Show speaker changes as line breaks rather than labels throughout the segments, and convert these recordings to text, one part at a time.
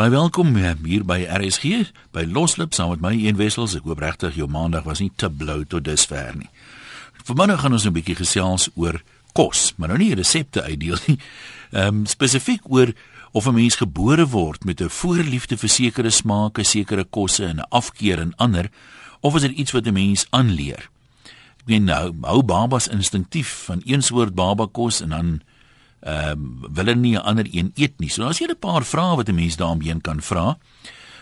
Baie welkom eh, hier by RSG by Loslip saam met my een wessels. Ek hoop regtig jou maandag was nie te blou tot dusver nie. Vanmiddag gaan ons 'n bietjie gesels oor kos, maar nou nie resepte uitdeel nie. Ehm um, spesifiek oor of 'n mens gebore word met 'n voorliefde vir sekere smake, sekere kosse en 'n afkeer aan ander of is dit iets wat 'n mens aanleer? Ek meen nou, hou babas instinktief van een soort babakos en dan ehm um, wil hulle nie 'n ander een eet nie. So as jy 'n paar vrae wat 'n mens daarmee kan vra.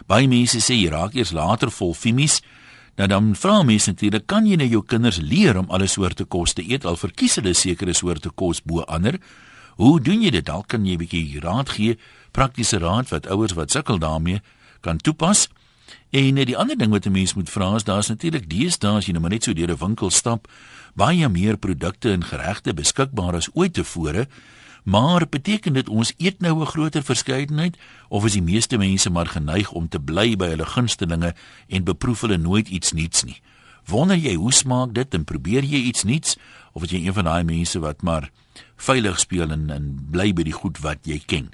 Baie mense sê jy raak eers later vol fimies. Nou dan vra mense natuurlik, kan jy nou jou kinders leer om alle soorte kos te eet al verkies hulle sekere soorte kos bo ander? Hoe doen jy dit? Dalk kan jy 'n bietjie raad gee, praktiese raad wat ouers wat sukkel daarmee kan toepas. En die ander ding wat 'n mens moet vra is daar's natuurlik deesdae as jy nou maar net so deur 'n winkel stap, baie meer produkte en geregte beskikbaar as ooit tevore. Maar beteken dit ons eet nou 'n groter verskeidenheid of is die meeste mense maar geneig om te bly by hulle gunstelinge en beproef hulle nooit iets nuuts nie? Wonder jy hoe smaak dit en probeer jy iets nuuts of is jy een van daai mense wat maar veilig speel en, en bly by die goed wat jy ken?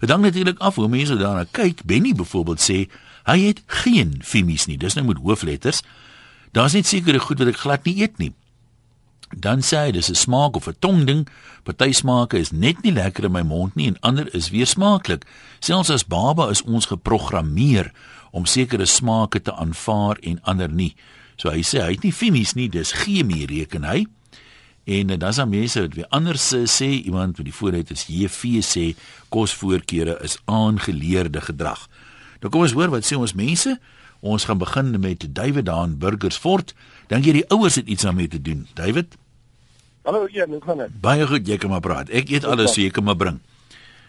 Dit hang natuurlik af hoe mense daarna kyk. Benny byvoorbeeld sê hy het geen fimies nie. Dis nou met hoofletters. Daar's net sekere goed wat ek glad nie eet nie dan sê hy dis 'n smaak of 'n tongding. Party smake is net nie lekker in my mond nie en ander is weer smaaklik. Selfs as baba is ons geprogrammeer om sekere smake te aanvaar en ander nie. So hy sê hy het nie fimies nie, dis chemie reken hy. En dan dan mense wat weer anders sê iemand wat die vooruit is JV sê kosvoorkeure is aangeleerde gedrag. Nou kom ons hoor wat sê ons mense. Ons gaan begin met David daan Burgersfort. Dink jy die ouers het iets daarmee te doen? David?
Hallo Ian, hoe gaan dit?
Baie goed, jy kan maar praat. Ek eet alles, so jy kan maar bring.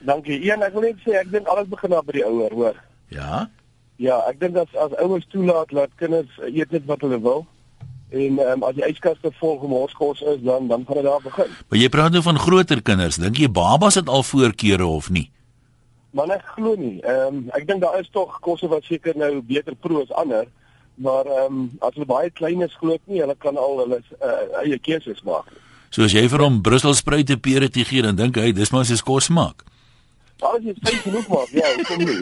Dankie. Ian, ek wil net sê ek dink alles begin by die ouer, hoor.
Ja.
Ja, ek dink as as ouers toelaat dat kinders eet net wat hulle wil en um, as die yskaste vol gemorskos is, dan dan gaan dit daar begin.
Maar jy praat nou van groter kinders. Dink jy babas het al voorkeure of nie?
Maar ek glo nie. Ehm um, ek dink daar is tog kosse wat seker nou beter pro as ander, maar ehm um, as hulle baie klein is glo ek nie hulle kan al hulle uh, eie keuses maak.
So as jy vir hom Brusselspruite pere te gee, dan dink hy dis maar sy kos maak.
Al is dit genoeg maar, ja, kom nie.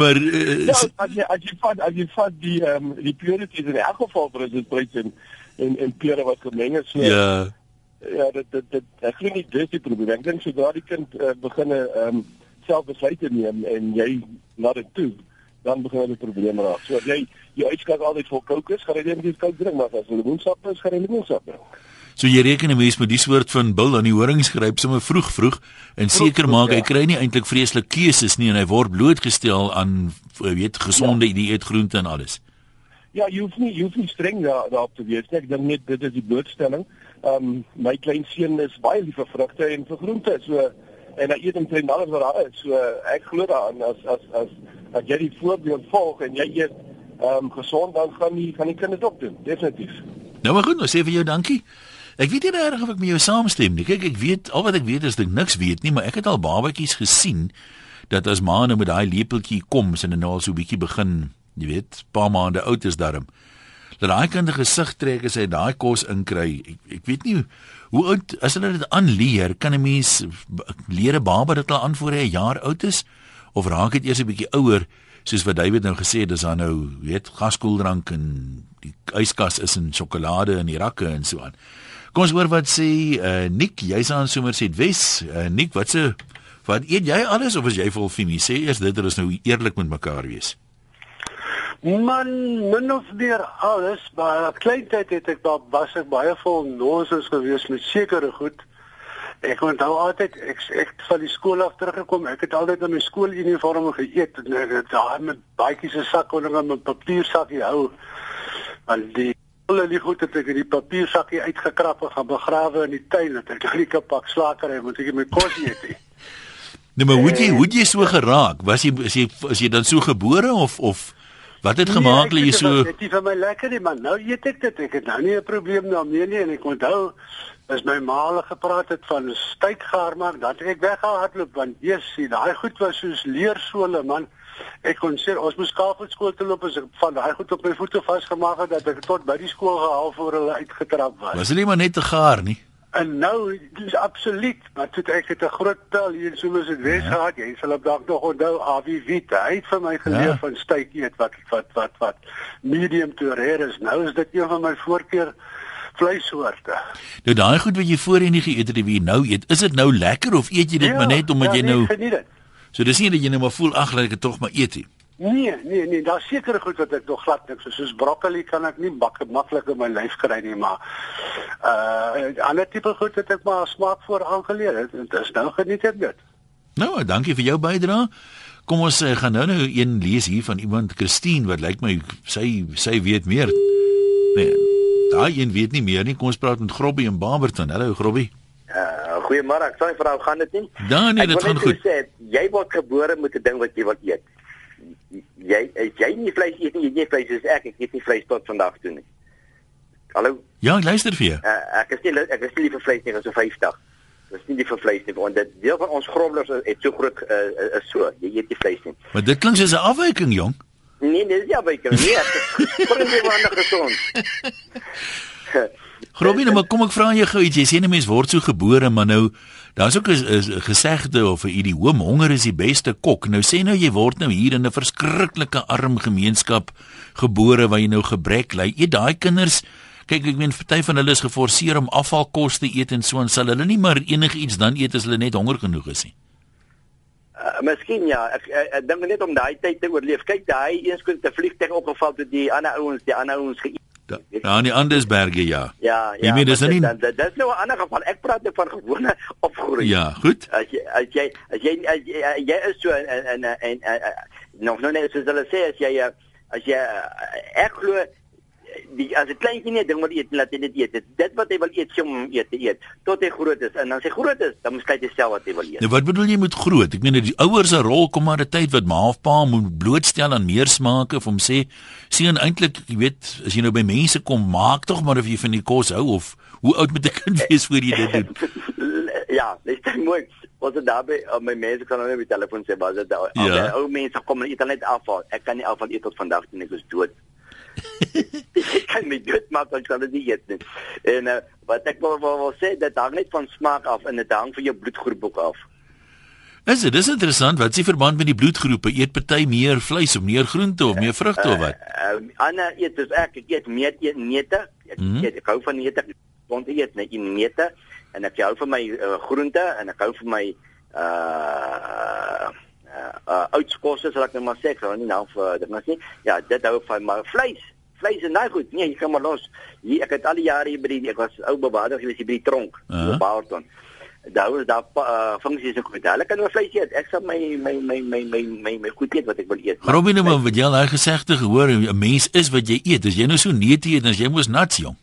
maar uh,
ja, as jy as jy vat as jy vat die ehm um, die purity in elk geval Brusselspruite en en en pere wat gemeng is so.
Ja.
Ja, dit dit dit ek glo nie dis die probleem. Ek dink sodra die kind uh, begin ehm um, self besluite neem en jy laat dit toe dan begin die probleme raak. So jy jy uitskak altyd vir kokos, gaan jy net die kook drink, maar as jy lemoensap is, gaan jy lemoensap drink.
So jy reken 'n mens met die soort van bil aan die horings gryp sommer vroeg vroeg en seker maak hy ja. kry nie eintlik vreeslik keuses nie en hy word blootgestel aan weet gesonde ja. dieetgroente en alles.
Ja, jy hoef nie jy hoef nie streng daar daarop te wees nie. Ek dink net dit is die blootstelling. Ehm um, my klein seun is baie lief vir vrugte en vir groente. So en hy eet omtrent alles wat daar is. So ek glo daaraan as as as as jy die voorbeeld volg en jy eet ehm um, gesond dan gaan die gaan die kinders ook doen. Definitief.
Nou maar goed, nou sê vir jou dankie. Ek weet nie reg of ek met jou saamstem nie. Kyk, ek weet al wat ek weet is dat ek niks weet nie, maar ek het al babatjies gesien dat as ma nou met daai lepeltjie kom, sien hulle nou al so 'n bietjie begin, jy weet, paar maande oud is daarom. Dat daai kind 'n gesig trek as hy daai kos inkry. Ek, ek weet nie Hoe oud as hulle dit aanleer, kan 'n mens leer 'n baba dit al aan voor hy 'n jaar oud is of raak dit eers 'n bietjie ouer soos wat David nou gesê het, dis dan nou weet gaskoeldrank en die yskas is in sjokolade en die rakke en so aan. Kom ons hoor wat sê uh, Nick, jy's aan Somerset Wes. Uh, Nick, wat sê wat eet jy alles of is jy vol fimie? Sê eers dit, ons nou eerlik met mekaar wees.
Man, min of meer alles, maar kleintyd het ek daar was ek baie vol nonsens gewees met sekere goed. Ek onthou altyd ek ek van die skool af teruggekom, ek het altyd in my skooluniform geëet en ek het daar met baadjies se sak onder my papiersakkie hou. Want die hulle die goed het ek in die papiersakkie uitgekrap en gaan begrawe in die tuin dat ek nie kapak slaker het moet ek my kos eet.
Nee, maar hoe jy hoe jy so geraak? Was jy is jy is jy dan so gebore of of Wat het gemaak dat
nee,
jy so
Dit is vir my lekker nie, maar nou eet ek dit. Ek het nou nie 'n probleem daarmee nie en ek onthou as my ma al gepraat het van styk gaar maak, dan ek weggehardloop want Jesus, daai goed was soos leersole man. Ek kon sê ons moes skaapskool toe loop as ek van daai goed op my voete vasgemaak het dat ek tot by die skool gehaal voor hulle uitgetrap was.
Was hulle maar net te gaar nie?
En nou dis absoluut, maar toe ek het 'n groot tel hier in soos dit Wes ja. gehad, jy sal op dalk nog onthou Avi Wit. Hy het vir my geleer ja. van steak eet wat wat wat wat medium to rare is. Nou is dit een van my voorkeur vleissoorte.
Nou daai goed wat jy voorheen nie geëet het, wie nou eet, is dit nou lekker of eet jy dit ja, maar net omdat ja, jy nou
geniet dit.
So dis nie dat jy nou maar voel ag, ek het tog maar eet nie.
Nee, nee, nee, daar's sekere goed wat ek nog glad niks soos broccoli kan ek nie bak maklik in my lyf kry nie, maar uh ander tipe goed het ek maar smaak voor aangeleer het dit is nou geniet ek dit.
Nou, dankie vir jou bydrae. Kom ons uh, gaan nou nou een lees hier van iemand Christine wat lyk my sy sy weet meer. Nee, daai een weet nie meer nie. Kom ons praat met Grobbie en Barberton. Hallo Grobbie.
Uh goeiemôre. Ek sê vir jou gaan dit nie?
Ja, nee, dit gaan goed.
Sê, jy word gebore met 'n ding wat jy wil eet jy jy nie vleis eet nie, jy nie vleis is ek ek eet nie vleis tot vandag toe nie. Hallo?
Ja, ek luister vir jou.
Uh, ek is nie ek is nie vir vleis nie, ek is so 50. Dis nie die vir vleis nie, want dit deel van ons grondlos het so groot uh, is so, jy eet nie vleis nie.
Maar dit klink soos 'n afwyking, jong.
Nee, nee, dis nie afwyking nie. Bring jy maar nog gesond.
Grobie, nou kom ek vra jou gou iets. Jy sê 'n mens word so gebore, maar nou daar's ook 'n gesegde of 'n idiom, honger is die beste kok. Nou sê nou jy word nou hier in 'n verskriklike arm gemeenskap gebore waar jy nou gebrek ly. Eet daai kinders Kyk, ek meen party van hulle is geforseer om afvalkos te eet en so en sal hulle nie maar enigiets dan eet as hulle net honger genoeg is nie.
Uh, miskien ja, ek, ek, ek dink net om daai tyd te oorleef. Kyk, daai eens kon te vliegtuig opgeval toe die ander ouens, die ander ouens geëet
Da, ja, in die Andesberge ja.
Ja,
ja. Jy meen dis nie
Dit is nou 'n ander geval. Ek praat net van gewone opgroei.
Ja, goed.
As jy as jy as jy, as jy, as jy is so en en en nog nou net soos hulle sê as jy as jy ek glo die as 'n kleintjie nie ding wil eet laat hy dit eet. Dit, wat hy wil eet, sy hom eet te eet tot hy groot is. En as hy groot is, dan moet hy self wat hy wil eet.
Nou wat bedoel jy met groot? Ek meen die ouers se rol kom maar 'n tyd wat ma of pa moet blootstel aan meer smake of hom sê sien eintlik, jy weet, as jy nou by mense kom, maak tog maar of jy van die kos hou of hoe oud moet 'n kind wees voor jy dit doen?
ja, dis mooi. Was dit daarbey op my mense kan nou net die telefoon sê, was dit daar? Ja. Ou mense kom net net afval. Ek kan nie afval eet tot vandag nie, ek is dood ek kan nie dit maak as ek dit eet nie. En uh, wat ek wil, wil, wil sê dat hang net van smaak af en dit hang van jou bloedgroep ook af.
Is dit is interessant wat s'ie verband met die bloedgroepe eet party meer vleis of meer groente of meer vrugte of wat?
Uh, uh, Anna eet dis ek ek eet meer eet neute. Ek, mm -hmm. eet, ek hou van neute. Want ek eet net neute en ek hou van my uh, groente en ek hou van my uh uh uitskosse sal ek net maar sê, ek sal nie nou vir dit maar sê. Ja, dit hou van maar vleis. Vleis is nou goed. Nee, jy kan maar los. Hier ek het al die jare hier by die ek was ou bewaarder gewees hier by die tronk, uh -huh. Barton. Daar was daar uh, funksies ook goed. Hulle kan maar vleis eet. Ek sal my my my my my my my goed eet wat ek wil eet.
Robin, maar wat jy al daai gesegde gehoor, 'n mens is wat jy eet. As jy nou so neete eet, dan jy mos nats jong.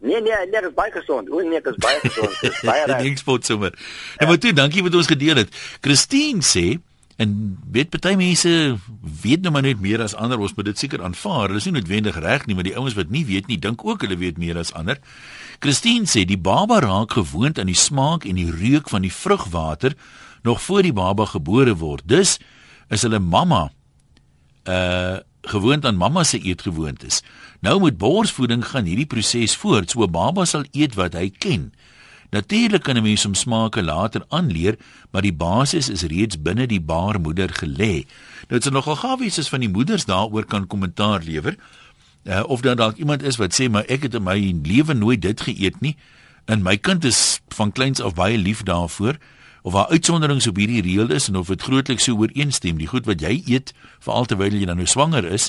Nee nee, nee, dit is baie gesond. O nee, dit is baie gesond. Dit is baie
reg. Ek spot sommer. Ja. En maar toe, dankie wat ons gedeel het. Christine sê En weet baie mense weet nou maar net meer as ander, ons moet dit seker aanvaar. Hulle is nie noodwendig reg nie, maar die ouens wat nie weet nie, dink ook hulle weet meer as ander. Christine sê die baba raak gewoond aan die smaak en die reuk van die vrugwater nog voor die baba gebore word. Dus is hulle mamma uh gewoond aan mamma se eetgewoontes. Nou met borsvoeding gaan hierdie proses voort. So baba sal eet wat hy ken. Natuurlik kan 'n mens om smake later aanleer, maar die basis is reeds binne die baarmoeder gelê. Nou dit is nogal gawies as van die moeders daaroor kan kommentaar lewer. Uh, of dan dalk iemand is wat sê maar ek het in my lewe nooit dit geëet nie en my kind is van kleins af baie lief daarvoor of waar uitsonderings op hierdie reël is en of dit grootliks so ooreenstem die goed wat jy eet veral terwyl jy dan nou swanger is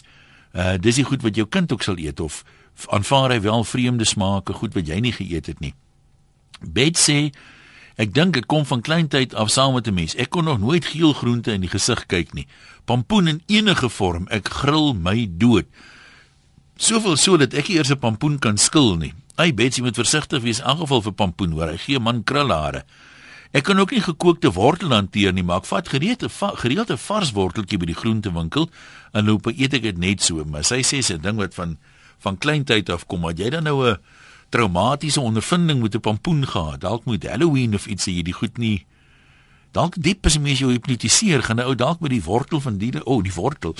uh dis die goed wat jou kind ook sal eet of aanvaar hy wel vreemde smake goed wat jy nie geëet het nie Bet sê ek dink dit kom van kleintyd af saam met 'n mens. Ek kon nog nooit geel groente in die gesig kyk nie. Pampoen in enige vorm, ek gril my dood. Soveel so dat ek eers 'n pampoen kan skil nie. Ai Betsy moet versigtig wees in geval vir pampoen hoor. Hy gee man krulhare. Ek kan ook nie gekookte wortel hanteer nie, maar ek vat gereelde gereelde vars worteltjie by die groentewinkel en loop eet ek dit net so. Maar sy sê sy ding wat van van kleintyd af kom, maar jy dan nou 'n traumatiese ondervinding met 'n pampoen gehad. Dalk moet Halloween of iets hierdie goed nie. Dalk diep as mens jou hipnotiseer, gaan 'n ou dalk met die wortel van die o, oh, die wortel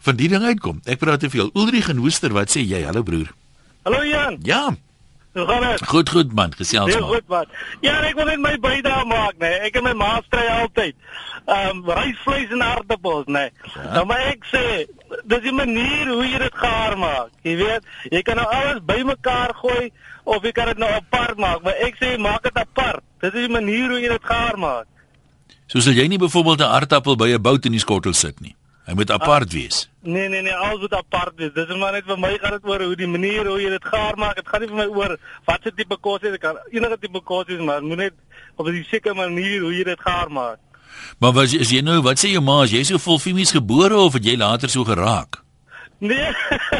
van die ding uitkom. Ek praat te veel. Ulrich en Woester, wat sê jy? Hallo broer.
Hallo Jan.
Ja.
Hoe gaan dit?
Goed, goed man, gesels maar.
goed man. Ja, ek wil net my bydrae maak, nee. Ek en my ma stry altyd. Ehm um, rysvleis en aardappels, nee. Ja. Nou maar ek sê, dis die manier hoe jy dit gaar maak. Jy weet, jy kan nou alles bymekaar gooi of jy kan dit nou apart maak, maar ek sê maak dit apart. Dis die manier hoe jy dit gaar maak.
So sal jy nie byvoorbeeld 'n aardappel by 'n bout in die skottel sit nie. Hy moet apart wees.
Nee nee nee, alles moet apart wees. Dis maar net vir my gaan dit oor hoe die manier hoe jy dit gaar maak. Dit gaan nie vir my oor wat se tipe kos jy kan enige tipe kos is, maar moet net op 'n sekere manier hoe jy dit gaar maak.
Maar was is jy nou, wat sê jou ma, is jy so vol femies gebore of het jy later so geraak?
Nee.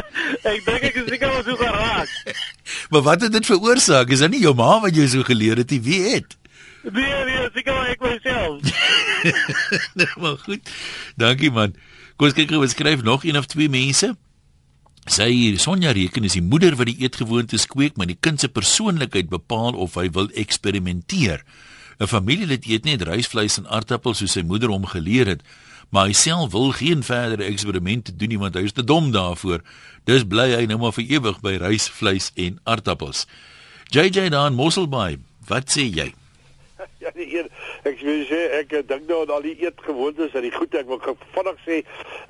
ek dink ek is seker wel so geraak.
Maar wat het dit veroorsaak? Is dit nie jou ma wat jou so geleer het nie? Wie het?
Nee nee, seker wel ek myself.
nee, maar goed. Dankie man. Kom ons kyk gou, wat skryf nog een of twee mense. Sy hier, Sonja reken is die moeder wat die eetgewoontes kweek, maar die kind se persoonlikheid bepaal of hy wil eksperimenteer. 'n Familielid eet net rysvleis en aardappels soos sy moeder hom geleer het, maar hy self wil geen verdere eksperimente doen nie want hy is te dom daarvoor. Dus bly hy nou maar vir ewig by rysvleis en aardappels. JJ daar in Mosselbaai, wat sê jy?
Ja, nee, eer, ek wil sê ek eh, dink nou aan al die eetgewoontes en die goed ek wil vinnig sê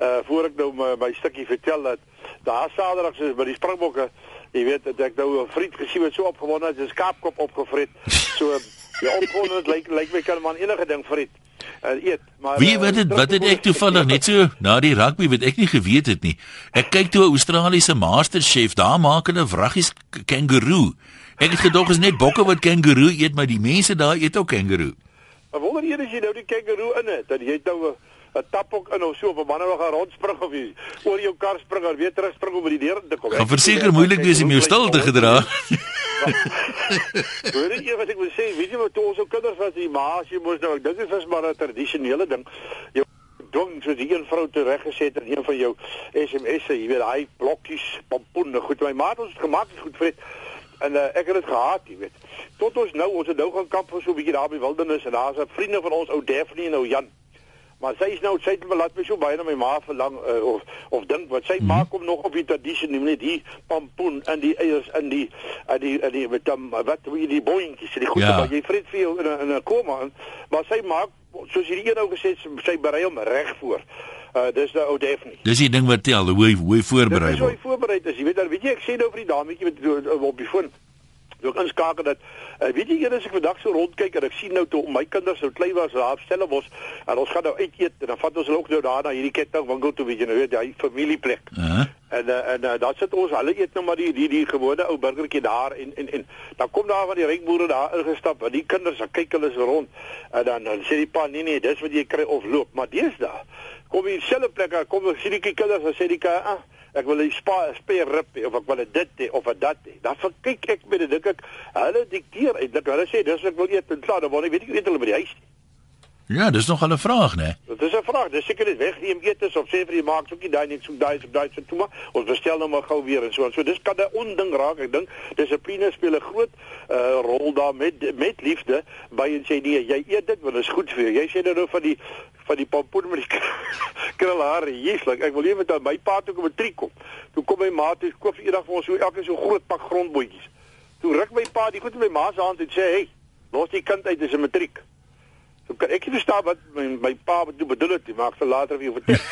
uh voor ek nou my, my stukkie vertel dat daar Saterdag is by die Springbokke, jy weet dat ek nou 'n vriend gesien het so opgewonde het, 'n skaapkop opgevreet. So ja, opgewonde lyk lyk my kan man enige ding vreet. Uh, eet, maar
Wie
eh,
weet dit, wat het ek toevallig net so na die rugby wat ek nie geweet het nie. Ek kyk toe 'n Australiese masterchef, daar maak hulle vraggies k- kangaroo. Ek het gedog is net bokke wat kangaroo eet, maar die mense daar eet ook kangaroo.
Maar wonder jy as jy nou die kangaroo in het, dat jy nou 'n tapok in of so op 'n man wat gaan rondspring of jy oor jou kar spring en weer terug spring om by die deur te kom.
Gaan verseker moeilik wees om jou stil te gedra.
Hoor jy wat ek wil sê? Weet jy wat toe ons ou kinders was, die ma as jy mos nou, ek dink dit is maar 'n tradisionele ding. Jou ding so die een vrou te reggeset en een van jou SMS'e, jy weet, hy blokkies pompoen, goed. My ma het ons dit gemaak, goed dit. En uh, ek het dit gehaat, jy weet. Tot ons nou, ons het nou gaan kamp vir so 'n bietjie daar by wildernis en daar's 'n vriende van ons, ou Daphne en ou Jan. Maar sy is nou sy het laat my so baie na my ma verlang uh, of of dink wat sy mm -hmm. maak om nog op die tradisie neem net die pompoen en die eiers in die in die in die met dan wat hoe die boontjies die goed
Ja.
maar jy vreet vir jou in 'n in 'n koma in. maar sy maak soos hierdie een nou gesê sy- berei hom reg voor. Uh dis die ou Daphne.
Dis die ding wat tel, hoe hoe voorberei
Dis hoe
word.
voorberei is. Jy weet dan weet jy ek sê nou vir die dametjie met op die foon. Ek inskakel dat uh, weet jy eers as ek vandag so rondkyk en ek sien nou toe my kinders nou klein was daar op Stellenbosch en ons gaan nou uit eet en dan vat ons hulle ook nou daar na hierdie ketting winkel toe weet jy nou weet jy familieplek.
Uh -huh.
En uh, en uh, dan sit ons hulle eet nou maar die die die gewone ou burgertjie daar en en en dan kom daar van die rykboere daar ingestap en die kinders dan kyk hulle so rond en dan, dan sê die pa nee nee dis wat jy kry of loop maar deesdae kom jy dieselfde plek daar kom sien die kinders dan sê die ka ah, ek wil 'n spa speer rib hê, of ek wil dit hê of 'n dat hê dan kyk ek met dit ek hulle dikteer eintlik hulle sê dis ek wil eet en klaar dan word ek weet ek weet hulle by die huis.
Ja, dis nog 'n vraag, né?
Dit is 'n vraag. Dis seker net wegneem etes of sê vir die maak soekie daai net so daai so daai so toe maar ons bestel nou maar gou weer en so so. Dis kan 'n onding raak. Ek dink dissipline speel 'n groot uh, rol daar met met liefde by en sê nee, jy eet dit want dit is goed vir jou. Jy sê nou nou van die van die pompoen met die krulhare. Jesuslik, ek wil nie met my pa toe kom 'n triek kom. Toe kom my ma toe koop eendag vir ons so elke so groot pak grondbootjies. Toe ruk my pa die goed in my ma se hand en sê, "Hey, los die kind uit, dis 'n matriek." So, kan ek nie verstaan wat my, my pa bedoel bedoel het nie, maar ek sal later vir jou vertel.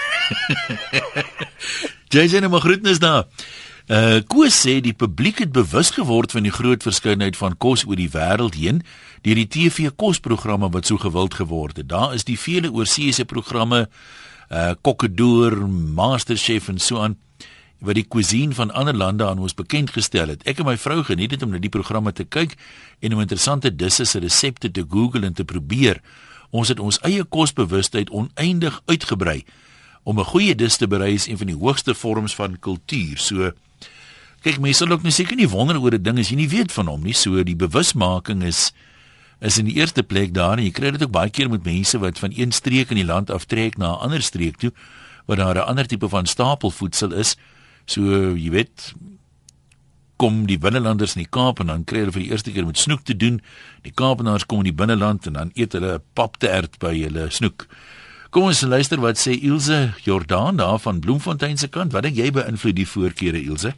JJ nou maar groetnis daar. Uh Koos sê die publiek het bewus geword van die groot verskeidenheid van kos oor die wêreld heen deur die TV kosprogramme wat so gewild geword het. Daar is die vele oorseese programme uh Kokkedoor, Masterchef en so aan wat die cuisine van ander lande aan ons bekend gestel het. Ek en my vrou geniet dit om na die programme te kyk en om interessante disse se resepte te Google en te probeer. Ons het ons eie kosbewustheid oneindig uitgebrei. Om 'n goeie dis te berei is een van die hoogste vorms van kultuur. So kyk mense sal ook nie seker nie wonder oor 'n ding as jy nie weet van hom nie. So die bewusmaking is is in die eerste plek daar en jy kry dit ook baie keer met mense wat van een streek in die land aftrek na 'n ander streek toe waar daar 'n ander tipe van stapelvoedsel is. So jy weet kom die binnelanders in die Kaap en dan kry hulle vir die eerste keer met snoek te doen. Die Kaapenaars kom in die binneland en dan eet hulle papteert by hulle snoek. Kom ons luister wat sê Ilse Jordan daar van Bloemfontein se kant. Wat dink jy beïnvloed die voorkeure Ilse?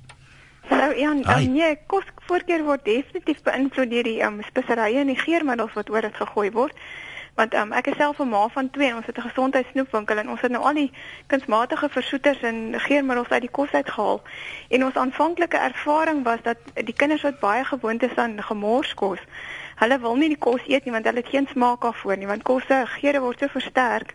Ja, um, nee, kosvoorkeur word definitief beïnvloed deur die um, speserye en die geurmiddels wat oor dit gegooi word. Want um, ek is self 'n ma van twee en ons het 'n gesondheidssnoepwinkel en ons het nou al die kunsmatige versoeters en geurmiddels uit die kos uitgehaal. En ons aanvanklike ervaring was dat die kinders wat baie gewoond is aan gemorskos, hulle wil nie die kos eet nie want hulle het geen smaak daarvoor nie want kosse geure word so versterk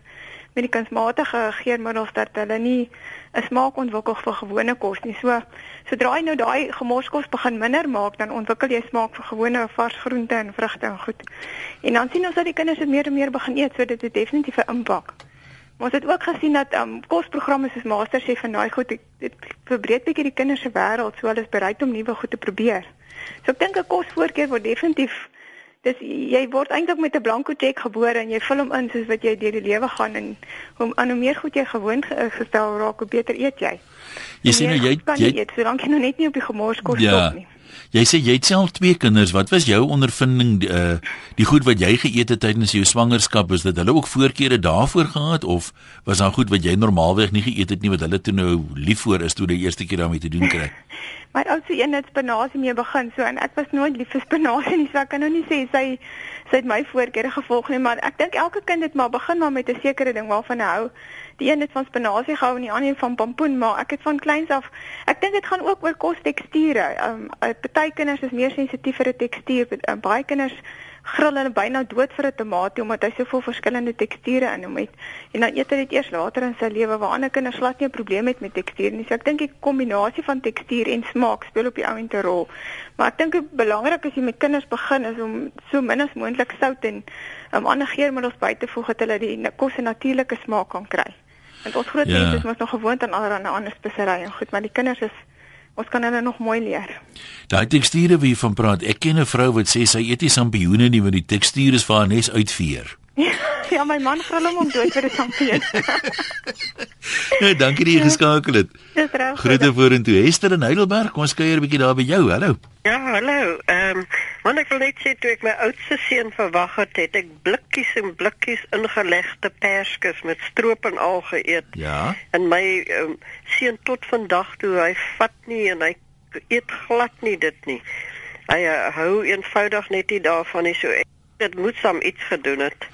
met die kunsmatige geurmiddels dat hulle nie 'n smaak ontwikkel vir gewone kos nie. So sodra jy nou daai gemorskos begin minder maak, dan ontwikkel jy smaak vir gewone vars groente en vrugte en goed. En dan sien ons dat die kinders dit meer en meer begin eet, so dit het definitief 'n impak. Ons het ook gesien dat um kosprogramme soos MasterChef en daai goed dit verbreek bietjie die kinders se wêreld, so hulle is bereid om nuwe goed te probeer. So ek dink 'n kosvoorkeur word definitief dis jy word eintlik met 'n blanko cheque gebore en jy vul hom in soos wat jy deur die lewe gaan en hoe aan hoe meer goed jy gewoond gestel raak, hoe beter eet jy.
Jy sien nou jy
jy eet solank jy nog net nie op die gemorskos
ja.
stop nie.
Jy sê jy het self twee kinders. Wat was jou ondervinding uh die goed wat jy geëet het tydens jou swangerskap? Is dit hulle ook voorkeure daarvoor gehad of was daar goed wat jy normaalweg nie geëet het nie wat hulle toe nou lief voor is toe die eerste keer daarmee te doen kry?
My oudste een het spinasie mee begin so en ek was nooit lief vir spinasie nie, so ek kan nou nie sê sy sy het my voorkeure gevolg nie, maar ek dink elke kind het maar begin maar met 'n sekere ding waarvan hy hou. Die een het van spinasie gehou en die ander van pompoen, maar ek het van kleins af ek dink dit gaan ook oor kostekstuure. Ehm um, party kinders is meer sensitief vir 'n tekstuur, uh, baie kinders grill hulle byna dood vir 'n tamatie omdat hy soveel verskillende teksture in hom het. En dan eet hy dit eers later in sy lewe waar ander kinders glad nie 'n probleem het met tekstuur nie. So ek dink die kombinasie van tekstuur en smaak speel op die ou end 'n rol. Maar ek dink dit belangrik as jy met kinders begin is om so min as moontlik sout en um, ander geurmiddels by te voeg dat hulle die kos se natuurlike smaak kan kry. Want ons groot ja. mense is mos nog gewoond aan allerlei ander speserye en goed, maar die kinders is Ons kan hulle nog mooi leer.
Daai teksture wie van praat, ek ken 'n vrou wat sê sy eet nie sampioene nie want die tekstuur is vir haar nes uitveer.
ja, my man grill hom om dood vir 'n sampioen.
nou, dankie dat jy geskakel het.
Dis reg.
Groete vorentoe. Hester in Heidelberg, kom ons kuier 'n bietjie daar by jou. Hallo.
Ja, hallo. Ehm, um, want ek wil net sê toe ek my oudste seun verwag het, het ek blikkies en blikkies ingelegde perskes met stroop en al geëet.
Ja.
En my um, seun tot vandag toe, hy vat nie en hy eet glad nie dit nie. Hy uh, hou eenvoudig net nie daarvan nie so ek dit moet sam iets gedoen het.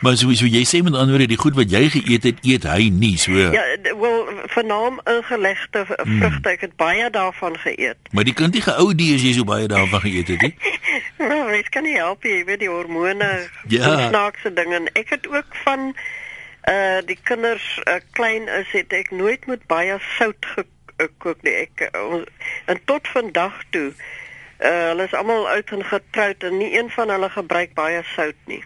Maar so so jy sê met ander woorde die goed wat jy geëet het, eet hy nie so.
Ja, wel vernaam ingelegde hmm. vrugte, ek het baie daarvan geëet.
Maar die kind nie geou die as jy so baie daarvan geëet het nie.
nou, dit kan nie help jy weet die hormone,
ja.
snaakse dinge. Ek het ook van uh die kinders uh, klein is het ek nooit met baie sout gekook nie. Ek uh, en tot vandag toe Uh, hulle is almal oud en getroud en nie een van hulle gebruik baie sout nie.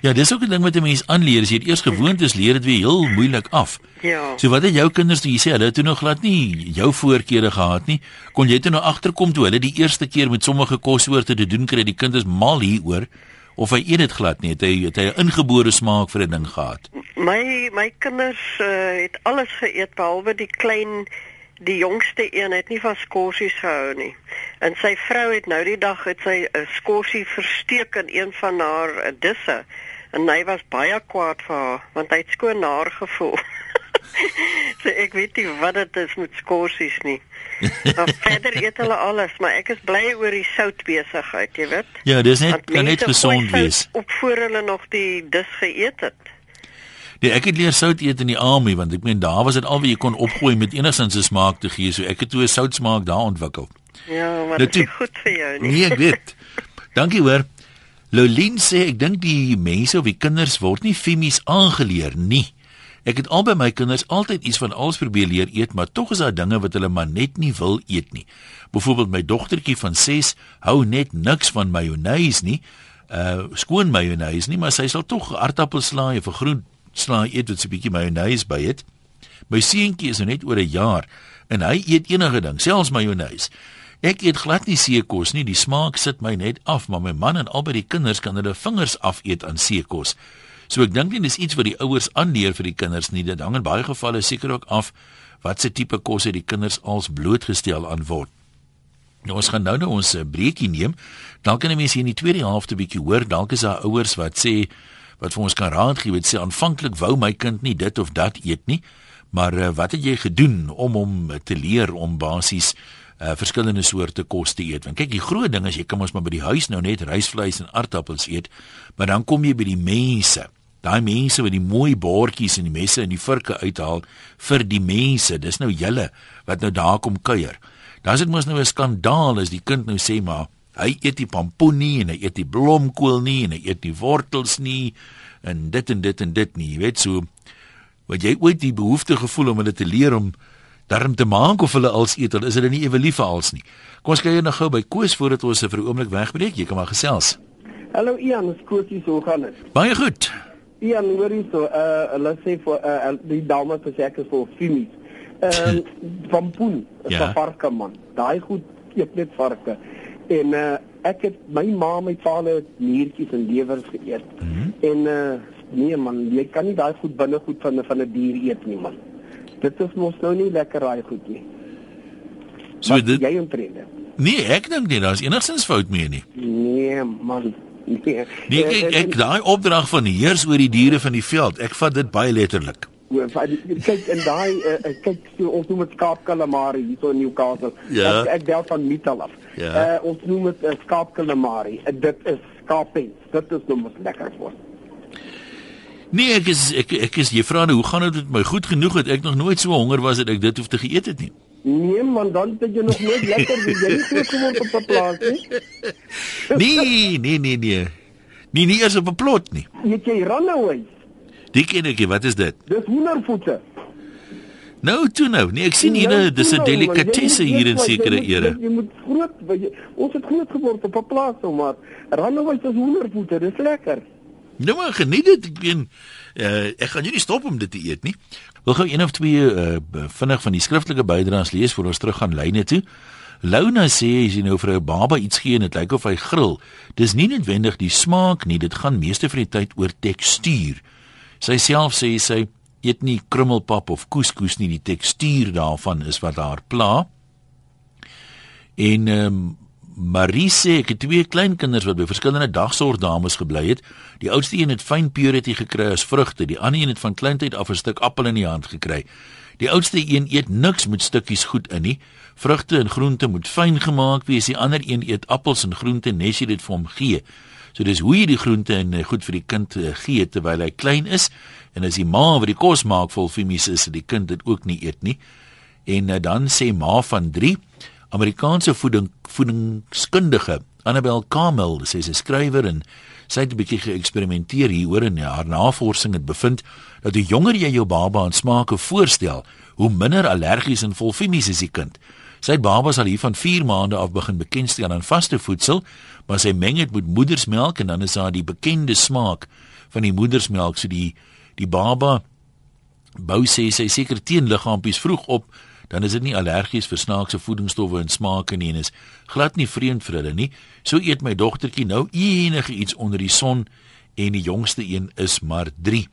Ja, dis ook 'n ding wat 'n mens aanleer. As jy eers gewoond is, leer dit weer heel moeilik af.
Ja.
So wat het jou kinders toe jy sê hulle het toe nog glad nie jou voorkeure gehad nie? Kon jy toe nou agterkom toe hulle die eerste keer met sommige kossoorte te doen kry, die kind is mal hieroor of hy eet dit glad nie? Het hy het hy 'n ingebore smaak vir 'n ding gehad?
My my kinders uh, het alles geëet behalwe die klein die jongste een het nie van skorsies gehou nie. En sy vrou het nou die dag het sy 'n skorsie versteek in een van haar eh, disse. En hy was baie kwaad vir haar want hy het skoon naar gevoel. so ek weet nie wat dit is met skorsies nie. Maar verder eet hulle alles, maar ek is bly oor die soutbesigheid, jy weet.
Ja, dis net kan net gesond wees.
Op voor hulle nog die dis geëet het.
Nee, ek het leer sout eet in die army want ek meen daar was dit al wat jy kon opgooi met enigsins 'n smaak te gee. So ek het toe 'n soutsmaak daar ontwikkel.
Ja, maar dit is goed vir jou nie.
Nee, ek weet. Dankie hoor. Lolien sê ek dink die mense of die kinders word nie femies aangeleer nie. Ek het al by my kinders altyd iets van alles probeer leer eet, maar tog is daar dinge wat hulle maar net nie wil eet nie. Byvoorbeeld my dogtertjie van 6 hou net niks van mayonnaise nie. Uh skoon mayonnaise nie, maar sy sal tog aardappelslaai of 'n groen slaai eet wat 'n bietjie mayonnaise by het. My seentjie is nou net oor 'n jaar en hy eet enige ding, selfs mayonnaise. Ek eet glad nie seekos nie, die smaak sit my net af, maar my man en albei die kinders kan hulle vingers af eet aan seekos. So ek dink nie dis iets wat die ouers aanleer vir die kinders nie. Dit hang in baie gevalle seker ook af wat se tipe kos het die kinders als blootgestel aan word. Nou ons gaan nou nou ons eh, breekie neem. Dan kan mense hier in die tweede helfte bietjie hoor, dalk is daar ouers wat sê wat vir ons kan raad gee. Dit sê aanvanklik wou my kind nie dit of dat eet nie, maar uh, wat het jy gedoen om hom te leer om basies uh verskillende soorte kos te eet. Want kyk, die groot ding is jy kan mos maar by die huis nou net rysvleis en aardappels eet, maar dan kom jy by die mense. Daai mense wat die mooi bordjies en die messe en die vurke uithaal vir die mense. Dis nou julle wat nou daar kom kuier. Dan is dit mos nou 'n skandaal as die kind nou sê maar hy eet die pampoen nie en hy eet die blomkool nie en hy eet die wortels nie en dit en dit en dit nie. Jy weet so wat jy ooit die behoefte gevoel om hulle te leer om darm te maak of hulle als eet, is hulle nie ewe lief vir als nie. Kom ons kyk nou gou by Koos voordat ons vir 'n oomblik wegbreek. Jy kan maar gesels.
Hallo Ian, is Koosie so gaan dit?
Baie goed.
Ian, hoor jy so, uh let's say vir uh die dames wat sê ek is vir finis. Ehm van poen, is
Ja.
ja. varke man. Daai goed eet net varke. En uh ek het my ma, my vader het niertjies en lewers geëet. Mm -hmm. En uh nee man, jy kan nie daai goed binne goed van van 'n dier eet nie man. Dit is mos nou nie lekker daai goed nie.
So
Wat
dit
jy omtrent.
Nee, ek dink nie daar's enigstens fout mee nie.
Nee man. Nee,
Nee, ek
en-
ek daai opdrag van heers oor die diere van die veld. Ek vat dit baie letterlik.
Oor- kyk in daai uh, kyk so, ons noem dit skaap calamari hier so in Newcastle.
Ja.
Ek, ek bel van Mittal af.
Ja.
Uh, ons noem dit uh, skaap calamari. Uh, dit is skaapens. Dit is nou mos lekker vir.
Nee, ek is ek ek is jy nou hoe gaan dit met my goed genoeg het ek nog nooit so honger was dat ek dit hoef te geëet het nie.
Nee man, dan het jy nog nooit lekker jy nie geword op 'n plaas nie.
Nee, nee, nee, nee. Nee, nie eers op 'n plot nie.
Eet jy runaway?
Die ken ek, nie, wat is dit?
Dis hoendervoete.
Nou toe nou. Nee, ek sien hier
Nou,
dis 'n
nou,
delikatesse hier in sekere ere.
Jy moet groot, jy, ons het groot geword op 'n plaas nou maar. Runaway is hoendervoete, dis lekker.
Nou maar geniet dit. Ek meen uh, ek gaan jou nie stop om dit te eet nie. Wil gou een of twee uh, vinnig van die skriftelike bydraes lees voor ons terug gaan lyne toe. Luna sê as jy nou vir 'n baba iets gee en dit lyk of hy gril, dis nie noodwendig die smaak nie, dit gaan meeste van die tyd oor tekstuur. Sy self sê sy eet nie krummelpap of couscous nie, die tekstuur daarvan is wat haar pla. En ehm um, Marie sê ek het twee kleinkinders wat by verskillende dagsorg dames gebly het. Die oudste een het fyn purity gekry as vrugte, die ander een het van kleintyd af 'n stuk appel in die hand gekry. Die oudste een eet niks met stukkies goed in nie. Vrugte en groente moet fyn gemaak wees. Die ander een eet appels en groente nes jy dit vir hom gee. So dis hoe jy die groente en eh, goed vir die kind eh, gee terwyl hy klein is en as die ma wat die kos maak vol fimies is, dat die kind dit ook nie eet nie. En uh, dan sê ma van 3 Amerikaanse voeding voedingskundige Annabel Kamel, sy is 'n skrywer en sy het 'n bietjie geëksperimenteer hieroor en haar navorsing het bevind dat hoe jonger jy jou baba aan smake voorstel, hoe minder allergies en vol fimies is die kind. Sy babas al hier van 4 maande af begin bekendstel aan vaste voedsel, maar sy meng dit met moedersmelk en dan is daar die bekende smaak van die moedersmelk so die die baba bou sê sy seker teen liggaampies vroeg op dan is dit nie allergies vir snaakse voedingsstowwe en smake nie en is glad nie vreemd vir hulle nie. So eet my dogtertjie nou enige iets onder die son en die jongste een is maar 3.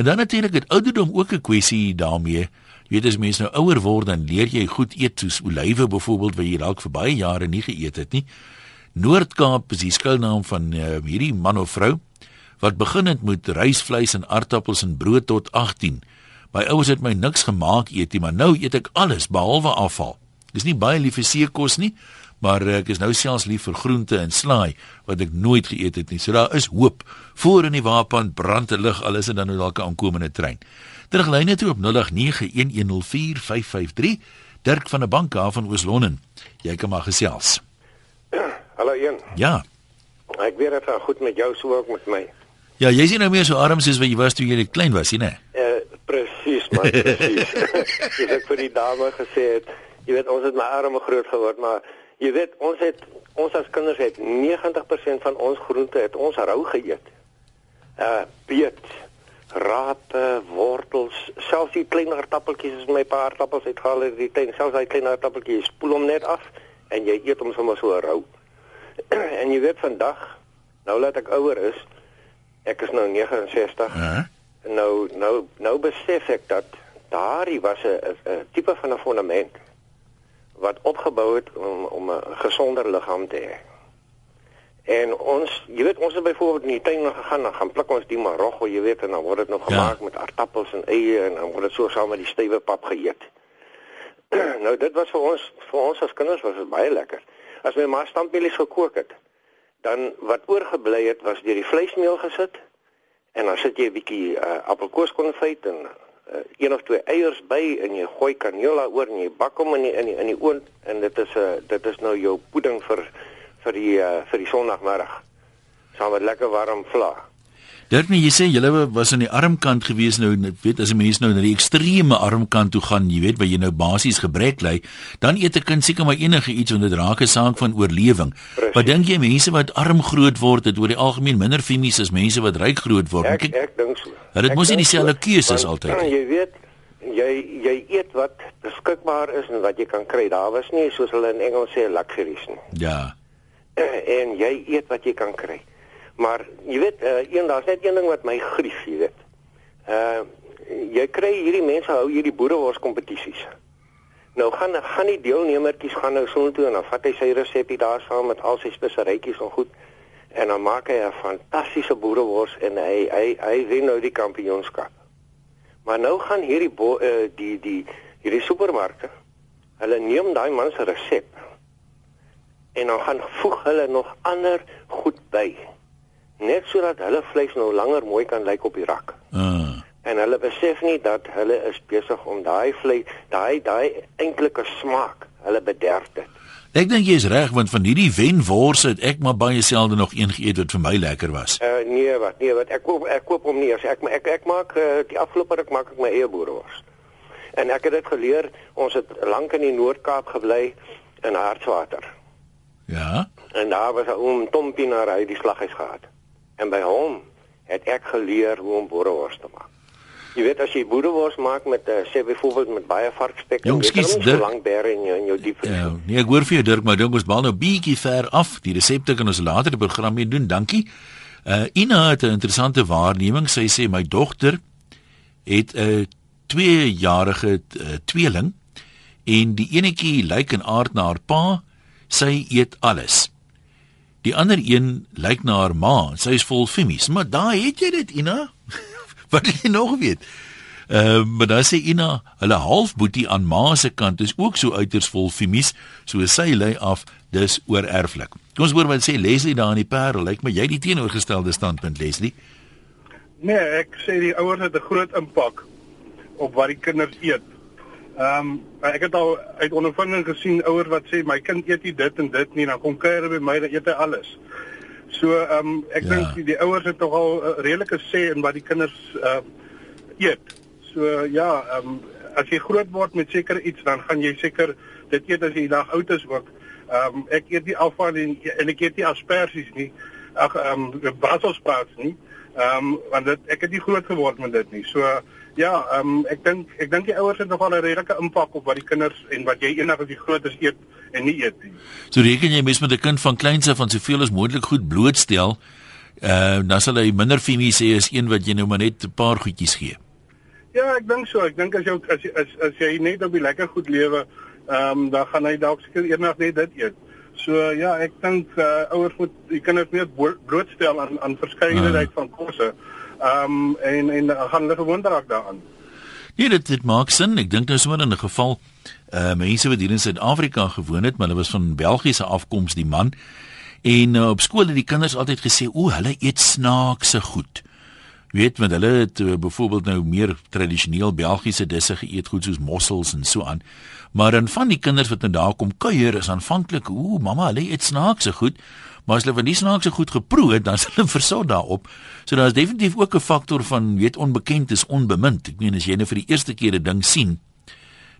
En dan natuurlik het ouderdom ook 'n kwessie daarmee. Jy weet as mens nou ouer word dan leer jy goed eet soos olywe byvoorbeeld wat jy dalk vir baie jare nie geëet het nie. Noord-Kaap is die skuilnaam van uh, hierdie man of vrou wat begin het met rysvleis en aardappels en brood tot 18. My ouers het my niks gemaak eet nie, maar nou eet ek alles behalwe afval. Dis nie baie lief vir seekos nie, maar ek is nou selfs lief vir groente en slaai wat ek nooit geëet het nie. So daar is hoop. Voor in die wapen brand 'n lig, alles en dan nou dalk 'n aankomende trein. Teruglyne toe op 0891104553. Dirk van 'n bank af van Oos-London. Jy kan maar gesels.
Hallo een.
Ja.
Ek weet dit gaan goed met jou so ook met my.
Ja, jy sien nou meer so arm soos wat jy was toe jy klein was, sien hè?
Eh presies man, presies. Dis ek vir die dame gesê het, jy weet ons het my arme groot geword, maar jy weet ons het ons as kinders het 90% van ons groente het ons rou geëet. Uh beet, rape, wortels, selfs die klein aardappeltjies as my pa aardappels uitgehaal het, die klein selfs daai klein aardappeltjies, spoel hom net af en jy eet hom sommer so rou. en jy weet vandag, nou laat ek ouer is, ek is nou 69.
Hæ?
Nou nou nou besef ek dat daardie was 'n tipe van 'n fondament wat opgebou het om om 'n gesonder liggaam te hê. En ons, jy weet ons het byvoorbeeld in die tuin gegaan, dan gaan pluk ons die maroggo, jy weet, en dan word dit nog
Ja.
gemaak met aardappels en eie en dan word dit so saam met die stywe pap geëet. nou dit was vir ons vir ons as kinders was dit baie lekker. As my ma stampmielies gekook het, dan wat oorgebly het was deur die vleismeel gesit en dan sit jy 'n bietjie uh, appelkoeskonfyt en uh, een of twee eiers by en jy gooi kaneel daaroor en jy bak hom in die, in die, in die oond en dit is 'n uh, dit is nou jou pudding vir vir die uh, vir die sonoggmiddag. Saam met lekker warm vla.
Dirk, nee, jy sê julle was aan die armkant gewees nou, weet as 'n mens nou na die ekstreeme armkant toe gaan, jy weet, waar jy nou basies gebrek lê, dan eet 'n kind seker maar enige iets want dit raak 'n saak van oorlewing. Wat dink jy mense wat arm groot word, het oor die algemeen minder femies as mense wat ryk groot word?
Ek ek, ek dink so.
Hulle het mos nie dieselfde keuses altyd
nie. Jy weet, jy jy eet wat beskikbaar is en wat jy kan kry. Daar was nie soos hulle in Engels sê luxuries nie.
Ja.
En jy eet wat jy kan kry. Maar jy weet, uh, een daar's net een ding wat my grief, jy weet. Uh jy kry hierdie mense hou hierdie boerewors kompetisies. Nou gaan gaan die deelnemertjies gaan nou soontoe en dan vat hy sy resepie daar saam met al sy speserytjies en goed en dan maak hy 'n fantastiese boerewors en hy hy hy wen nou die kampioenskap. Maar nou gaan hierdie bo, uh, die die hierdie supermarkte hulle neem daai man se resep en dan gaan voeg hulle nog ander goed by net sodat hulle vleis nou langer mooi kan lyk op die rak.
Uh.
En hulle besef nie dat hulle is besig om daai vleis, daai daai enkelike smaak, hulle bederf dit.
Ek dink jy is reg want van hierdie wenwors het ek maar baie selde nog een geëet wat vir my lekker was.
Uh nee, wat nee, wat ek koop ek koop hom nie as ek ek ek maak uh, die afgelope ruk maak ek my eie boerewors. En ek het dit geleer, ons het lank in die Noord-Kaap gebly in Hartswater.
Ja.
En daar was 'n oom Tompie na hy die slaghuis gehad. En by hom het ek geleer hoe om boerewors te maak. Jy weet as jy boerewors maak met uh, sê byvoorbeeld met baie varkspek,
jy het
so lank bere in jou in jou diep.
Ja, nee, ek hoor vir jou Dirk, maar dink ons bal nou bietjie ver af. Die resepte kan ons later die program mee doen. Dankie. Uh Ina het 'n interessante waarneming. Sy sê my dogter het 'n 2-jarige uh, tweeling en die enetjie lyk in aard na haar pa. Sy eet alles. Die ander een lyk na haar ma, sy is vol femies, maar daai het jy dit Ina. Wat jy nog weet. Ehm uh, maar dan sê Ina, hulle halfboetie aan ma se kant is ook so uiters vol femies, so sy lê af dis oorerflik. Kom ons hoor wat sê Leslie daar in die Parel. Lyk my jy die teenoorgestelde standpunt Leslie.
Nee, ek sê die ouers het 'n groot impak op wat die kinders eet. Ehm um, ek het al uit ondervinding gesien ouers wat sê my kind eet nie dit en dit nie, dan kom kuier by my dan eet hy alles. So ehm um, ek ja. dink die, die ouers het tog al uh, redelike sê in wat die kinders ehm uh, eet. So ja, ehm um, as jy groot word met seker iets dan gaan jy seker dit eet as jy dag oud is ook. Ehm um, ek eet nie alvan en, en ek eet nie asperges nie. Ag ehm um, brusselssprouts nie. Ehm um, want dit, ek het nie groot geword met dit nie. So Ja, ehm um, ek dink ek dink die ouers het nogal 'n redelike impak op wat die kinders en wat jy eendag as jy groot is eet en nie eet nie.
So reken jy mes met 'n kind van kleins af van soveel as moontlik goed blootstel, uh dan sal hy minder femies hê as een wat jy nou maar net 'n paar goedjies gee.
Ja, ek dink so. Ek dink as jy as as as jy net op die lekker goed lewe, ehm um, dan gaan hy dalk seker eendag net dit eet. So ja, ek dink uh ouers moet die kinders meer blootstel aan aan verskeidenheid uh. van kosse. Ehm um, en en gaan hulle gewoond raak daaraan.
Nee, dit dit maak sin. Ek dink nou sommer in 'n geval uh mense wat hier in Suid-Afrika gewoon het, maar hulle was van Belgiese afkoms die man. En uh, op skool het die kinders altyd gesê, "O, hulle eet snaakse goed." Weet met hulle het uh, byvoorbeeld nou meer tradisioneel Belgiese disse geëet, goed soos mossels en so aan. Maar dan van die kinders wat nou daar kom kuier is aanvanklik, "O, mamma, hulle eet snaakse goed." Maar as hulle van die snaakse goed geproe het, dan is hulle versot daarop. So daar is definitief ook 'n faktor van weet onbekend is onbemind. Ek meen as jy nou vir die eerste keer 'n ding sien,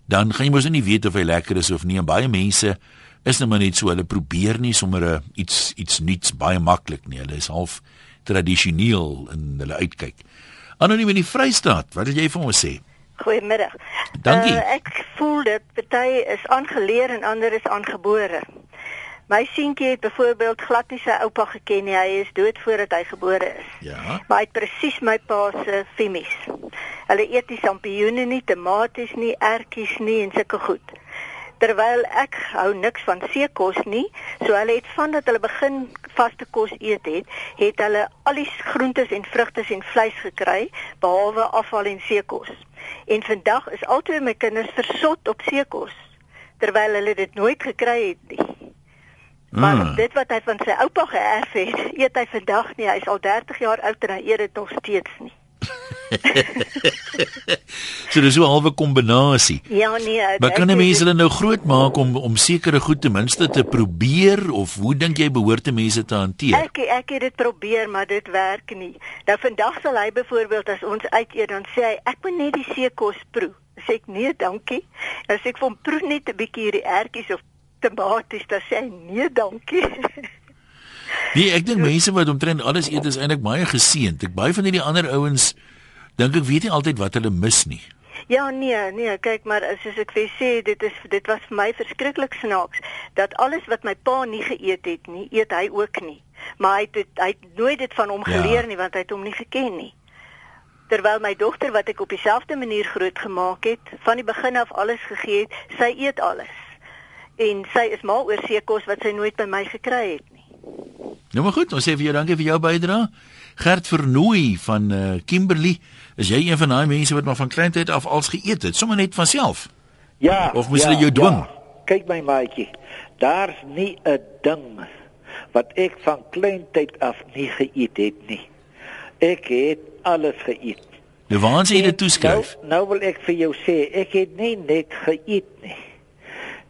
dan gaan jy mos nie weet of hy lekker is of nie. En baie mense is nou maar net so, hulle probeer nie sommer 'n iets iets nuuts baie maklik nie. Hulle is half tradisioneel in hulle uitkyk. Anoniem in die Vrystaat, wat wil jy vir ons sê?
Goeiemiddag.
Dankie.
Uh, ek voel dit party is aangeleer en ander is aangebore. My seentjie het byvoorbeeld glad nie sy oupa geken nie. Hy is dood voordat hy gebore is.
Ja.
Maar hy het presies my pa se femies. Hulle eet nie sampioene nie, tomaties nie, ertjies nie en sulke goed. Terwyl ek hou niks van seekos nie, so hulle het vandat hulle begin vaste kos eet het, het hulle al die groentes en vrugte en vleis gekry behalwe afval en seekos. En vandag is albei my kinders versot op seekos terwyl hulle dit nooit gekry het nie. Maar
Mm.
dit wat hy van sy oupa geërf het, eet hy vandag nie. Hy's al 30 jaar oud en hy eet dit nog steeds nie.
So dis so 'n halwe kombinasie.
Ja nee,
Maar kan 'n mens hulle nou groot maak om om sekere goed ten minste te probeer of hoe dink jy behoort mense te hanteer?
Ek ek het dit probeer, maar dit werk nie. Nou vandag sal hy byvoorbeeld as ons uit eet dan sê hy ek moet net die seekos proe. Sê ek nee, dankie. Dan sê ek vir hom proe net 'n bietjie hierdie ertjies of tomaties, dan sê hy nee, dankie.
Nee, ek dink mense wat omtrent alles eet is eintlik baie geseënd. Ek baie van hierdie ander ouens dink ek weet nie altyd wat hulle mis nie.
Ja nee, nee, kyk maar soos ek vir sê, dit is dit was vir my verskriklik snaaks dat alles wat my pa nie geëet het nie, eet hy ook nie. Maar hy het dit, hy het nooit dit van hom
Ja.
geleer nie want hy het hom nie geken nie. Terwyl my dogter wat ek op dieselfde manier grootgemaak het, van die begin af alles gegee het, sy eet alles. En sy is mal oor seekos wat sy nooit by my gekry het nie.
Nou maar goed, ons sê vir jou dankie vir jou bydrae. Gert Vernooi van uh, Kimberley, is jy een van daai mense wat maar van kleintyd af als geëet het, sommer net van self?
Ja.
Of moes
ja,
hulle jou dwing?
Ja. Kyk my maatjie. Daar's nie 'n ding wat ek van kleintyd af nie geëet het nie. Ek het alles geëet.
Nou waar sê jy dit toeskryf?
Nou, nou wil ek vir jou sê, ek het nie net geëet nie.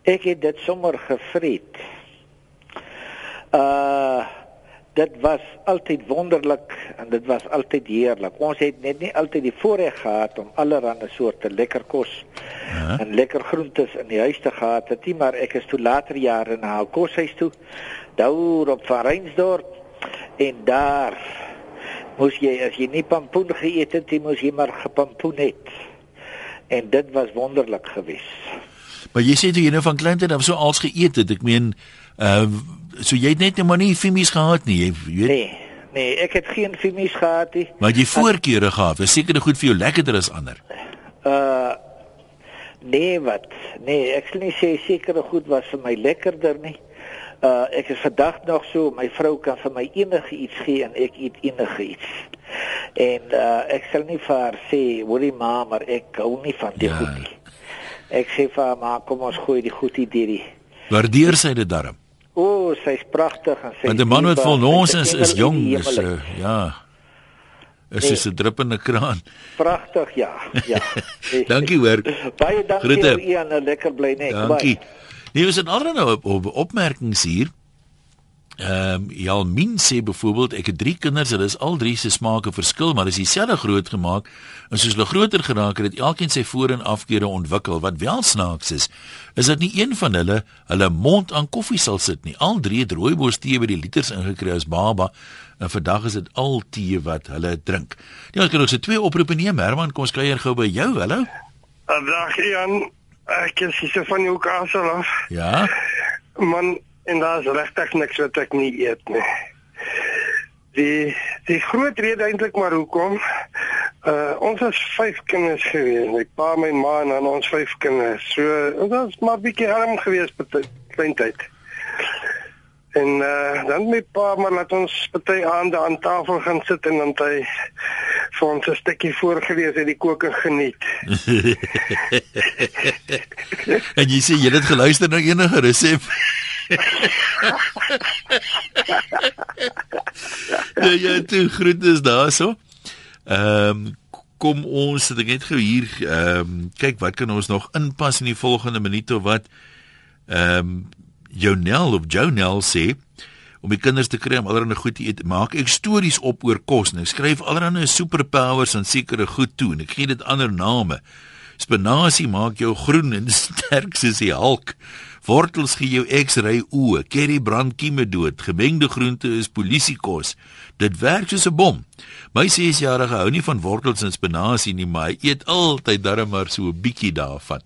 Ek het dit sommer gevreet. Uh dit was altyd wonderlik en dit was altyd heerlik. Ons het net nie altyd die voorreg gehad om allerlei soorte lekker kos
Ja.
en lekker groentes in die huis te gehad het nie, maar ek is toe later jare na 'n koshuis toe, daar op Van Reinsdorp en daar moes jy as jy nie pampoen geëet het, nie, moes jy maar gepampoen het. En dit was wonderlik geweest.
Maar jy sê toe jy nou van kleintyd af so als geëet het. Ek meen, uh so jy het net nou maar nie fimies gehad nie, jy weet.
Nee, nee, ek het geen fimies gehad nie.
Maar jy voorkeure gehad. Dis seker goed vir jou lekkerder as ander.
Uh nee wat? Nee, ek sal nie sê sekere goed was vir my lekkerder nie. Uh ek is vandag nog so, my vrou kan vir my enige iets gee en ek eet enige iets. En uh ek sal nie vir haar sê, "Hoorie ma, maar ek hou nie van die
Ja.
goed nie." Ek sê vir haar, "Ma, kom ons gooi die goed hier deur."
Waardeer sy dit darm.
O, oh, sy's pragtig en sy
Want 'n man wat vol nons is is jong,
is
is uh, ja. Is
Nee.
'n druppende kraan.
pragtig, ja. Ja.
Dankie hoor.
Baie dankie
Groete.
vir u en 'n lekker bly nek.
Dankie. Nee, ons het alreeds nou op, op opmerkings hier. Ehm um, Jalmin sê byvoorbeeld ek het drie kinders, hulle is al drie se smake verskil, maar is dieselfde groot gemaak en soos hulle groter geraak het, het elkeen sy voor- en afkeure ontwikkel. Wat wel snaaks is, is dat nie een van hulle hulle mond aan koffie sal sit nie. Al drie het rooibos tee by die liters ingekry as baba en vandag is dit al tee wat hulle drink. Ja, ons kan ook se twee oproepe neem. Herman, kom ons kuier gou by jou. Hallo.
Dag Jan, ek is hier van jou kasel af.
Ja.
Man, en daar's regtig niks wat ek nie eet nie. Die die groot rede eintlik maar hoekom uh ons was vyf kinders gewees, my pa, my ma en dan ons vyf kinders. So ons was maar bietjie arm gewees met klein tyd. En uh dan my pa maar laat ons party aande aan tafel gaan sit en dan het hy vir ons 'n stukkie voorgelees uit die koker geniet.
en jy sê jy het geluister na enige resep. ja, ja, toe groete is daarso. Ehm um, kom ons sit net gou hier ehm um, kyk wat kan ons nog inpas in die volgende minuut of wat. Ehm um, Jonel of Jonel sê om die kinders te kry om allerlei goed te eet, maak ek stories op oor kos en ek skryf allerlei superpowers aan sekere goed toe en ek gee dit ander name. Spinasie maak jou groen en sterk soos die halk. Wortels gee jou X-ray oë, curry brand kieme dood, gemengde groente is polisiekos. Dit werk soos 'n bom. My 6-jarige hou nie van wortels en spinasie nie, maar hy eet altyd darm maar so 'n bietjie daarvan.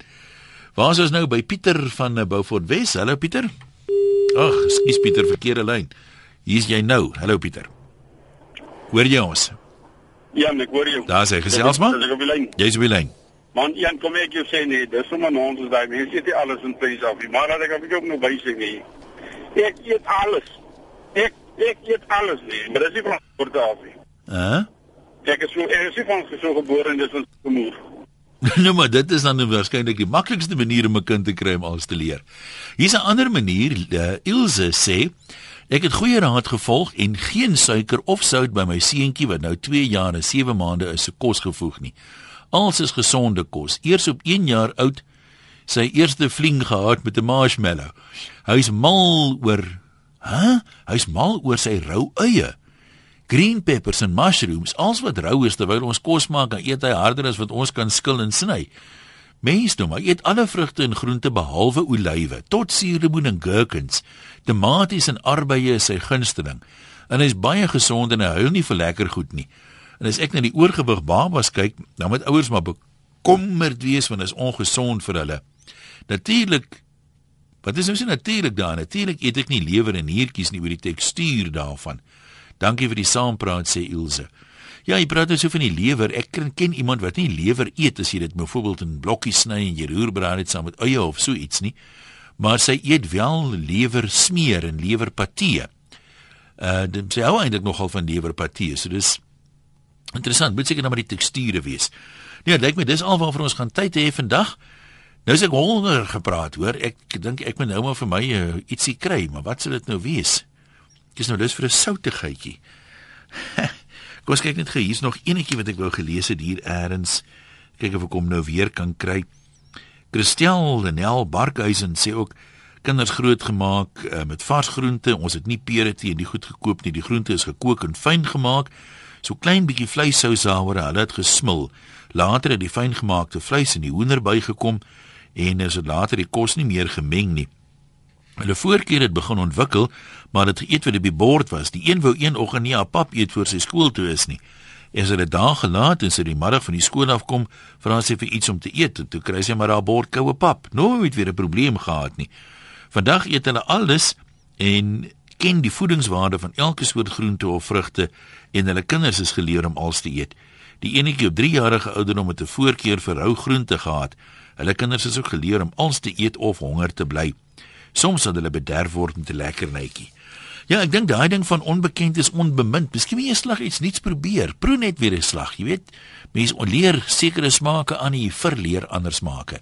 Waar is ons nou by Pieter van Beaufort Wes? Hallo Pieter. Ag, skus Pieter, verkeerde lyn. Hier's jy nou. Hallo Pieter. Hoor jy ons?
Ja, ek hoor jou.
Daar's hy gesels maar.
Ek op die lyn.
Jy's op die lyn.
Man, Jan, kom ek jou sê nee, dis sommer nonsens daai mense eet nie alles in prys af nie. Maar laat ek op jou nog wys nie. Ek eet alles. Ek ek eet alles nie, maar dis nie van voor af nie.
Hæ?
Ek is so ek is nie van so gebore en dis ons gemoer.
nou maar dit is dan waarskynlik die maklikste manier om 'n kind te kry om alles te leer. Hier's 'n ander manier. Uh, Ilse sê ek het goeie raad gevolg en geen suiker of sout by my seentjie wat nou 2 jaar en 7 maande is se kos gevoeg nie. Alles is gesonde kos. Eers op 1 jaar oud sy eerste vlieg gehad met 'n marshmallow. Hy's mal oor, hè? Huh? Hy's mal oor sy rou eie green peppers en mushrooms, als wat rou is terwyl ons kos maak, dan eet hy harder as wat ons kan skil en sny. Mens nou, maar eet alle vrugte en groente behalwe olywe, tot suurlemoen en gherkins. Tomaties en arbeie is sy gunsteling. En hy's baie gesond en hy huil nie vir lekker goed nie. En as ek na die oorgewig babas kyk, dan moet ouers maar bekommerd wees want dit is ongesond vir hulle. Natuurlik Wat is nou so natuurlik daar? Natuurlik eet ek nie lewer en niertjies nie oor die tekstuur daarvan. Dankie vir die saampraat sê Ilse. Ja, jy praat dus van die lewer. Ek ken, ken iemand wat nie lewer eet as jy dit byvoorbeeld in blokkies sny en jy roer braai dit saam met eie of so iets nie. Maar sy eet wel lewer smeer en lewer patee. Uh dit sê ou eintlik nogal van lewer patee. So dis interessant. Moet seker nou maar die teksture wees. Nee, dit lyk my dis alwaar vir ons gaan tyd hê vandag. Nou as ek honger gepraat, hoor, ek dink ek moet nou maar vir my uh, ietsie kry, maar wat sal dit nou wees? Ek is nou lus vir 'n soutigheidjie. Kom ons kyk net gou, hier's nog enetjie wat ek wou gelees het hier eers. Kyk of ek hom nou weer kan kry. Christel Lenel Barkhuizen sê ook kinders grootgemaak uh, met vars groente. Ons het nie pere tee en die goed gekoop nie. Die groente is gekook en fyn gemaak. So klein bietjie vleissous daaroor. Hulle het gesmil. Later het die fyn gemaakte vleis in die hoender bygekom en is dit later die kos nie meer gemeng nie. Hulle voorkeur het begin ontwikkel, maar dit geëet wat op die bord was. Die een wou een oggend nie haar pap eet voor sy skool toe is nie. En sy het daag gelaat en sy die middag van die skool af kom, vra sy vir iets om te eet. Toe kry sy maar haar bord koue pap. Nooit weer 'n probleem gehad nie. Vandag eet hulle alles en ken die voedingswaarde van elke soort groente of vrugte en hulle kinders is geleer om alles te eet. Die enetjie op 3 jarige ouderdom het 'n voorkeur vir rou groente gehad. Hulle kinders is ook geleer om alles te eet of honger te bly. Soms sal hulle bederf word met 'n lekker netjie. Ja, ek dink daai ding van onbekend is onbemind. Miskien moet jy slag iets nuuts probeer. Proe net weer 'n slag, jy weet. Mense leer sekere smake aan en verleer ander smake.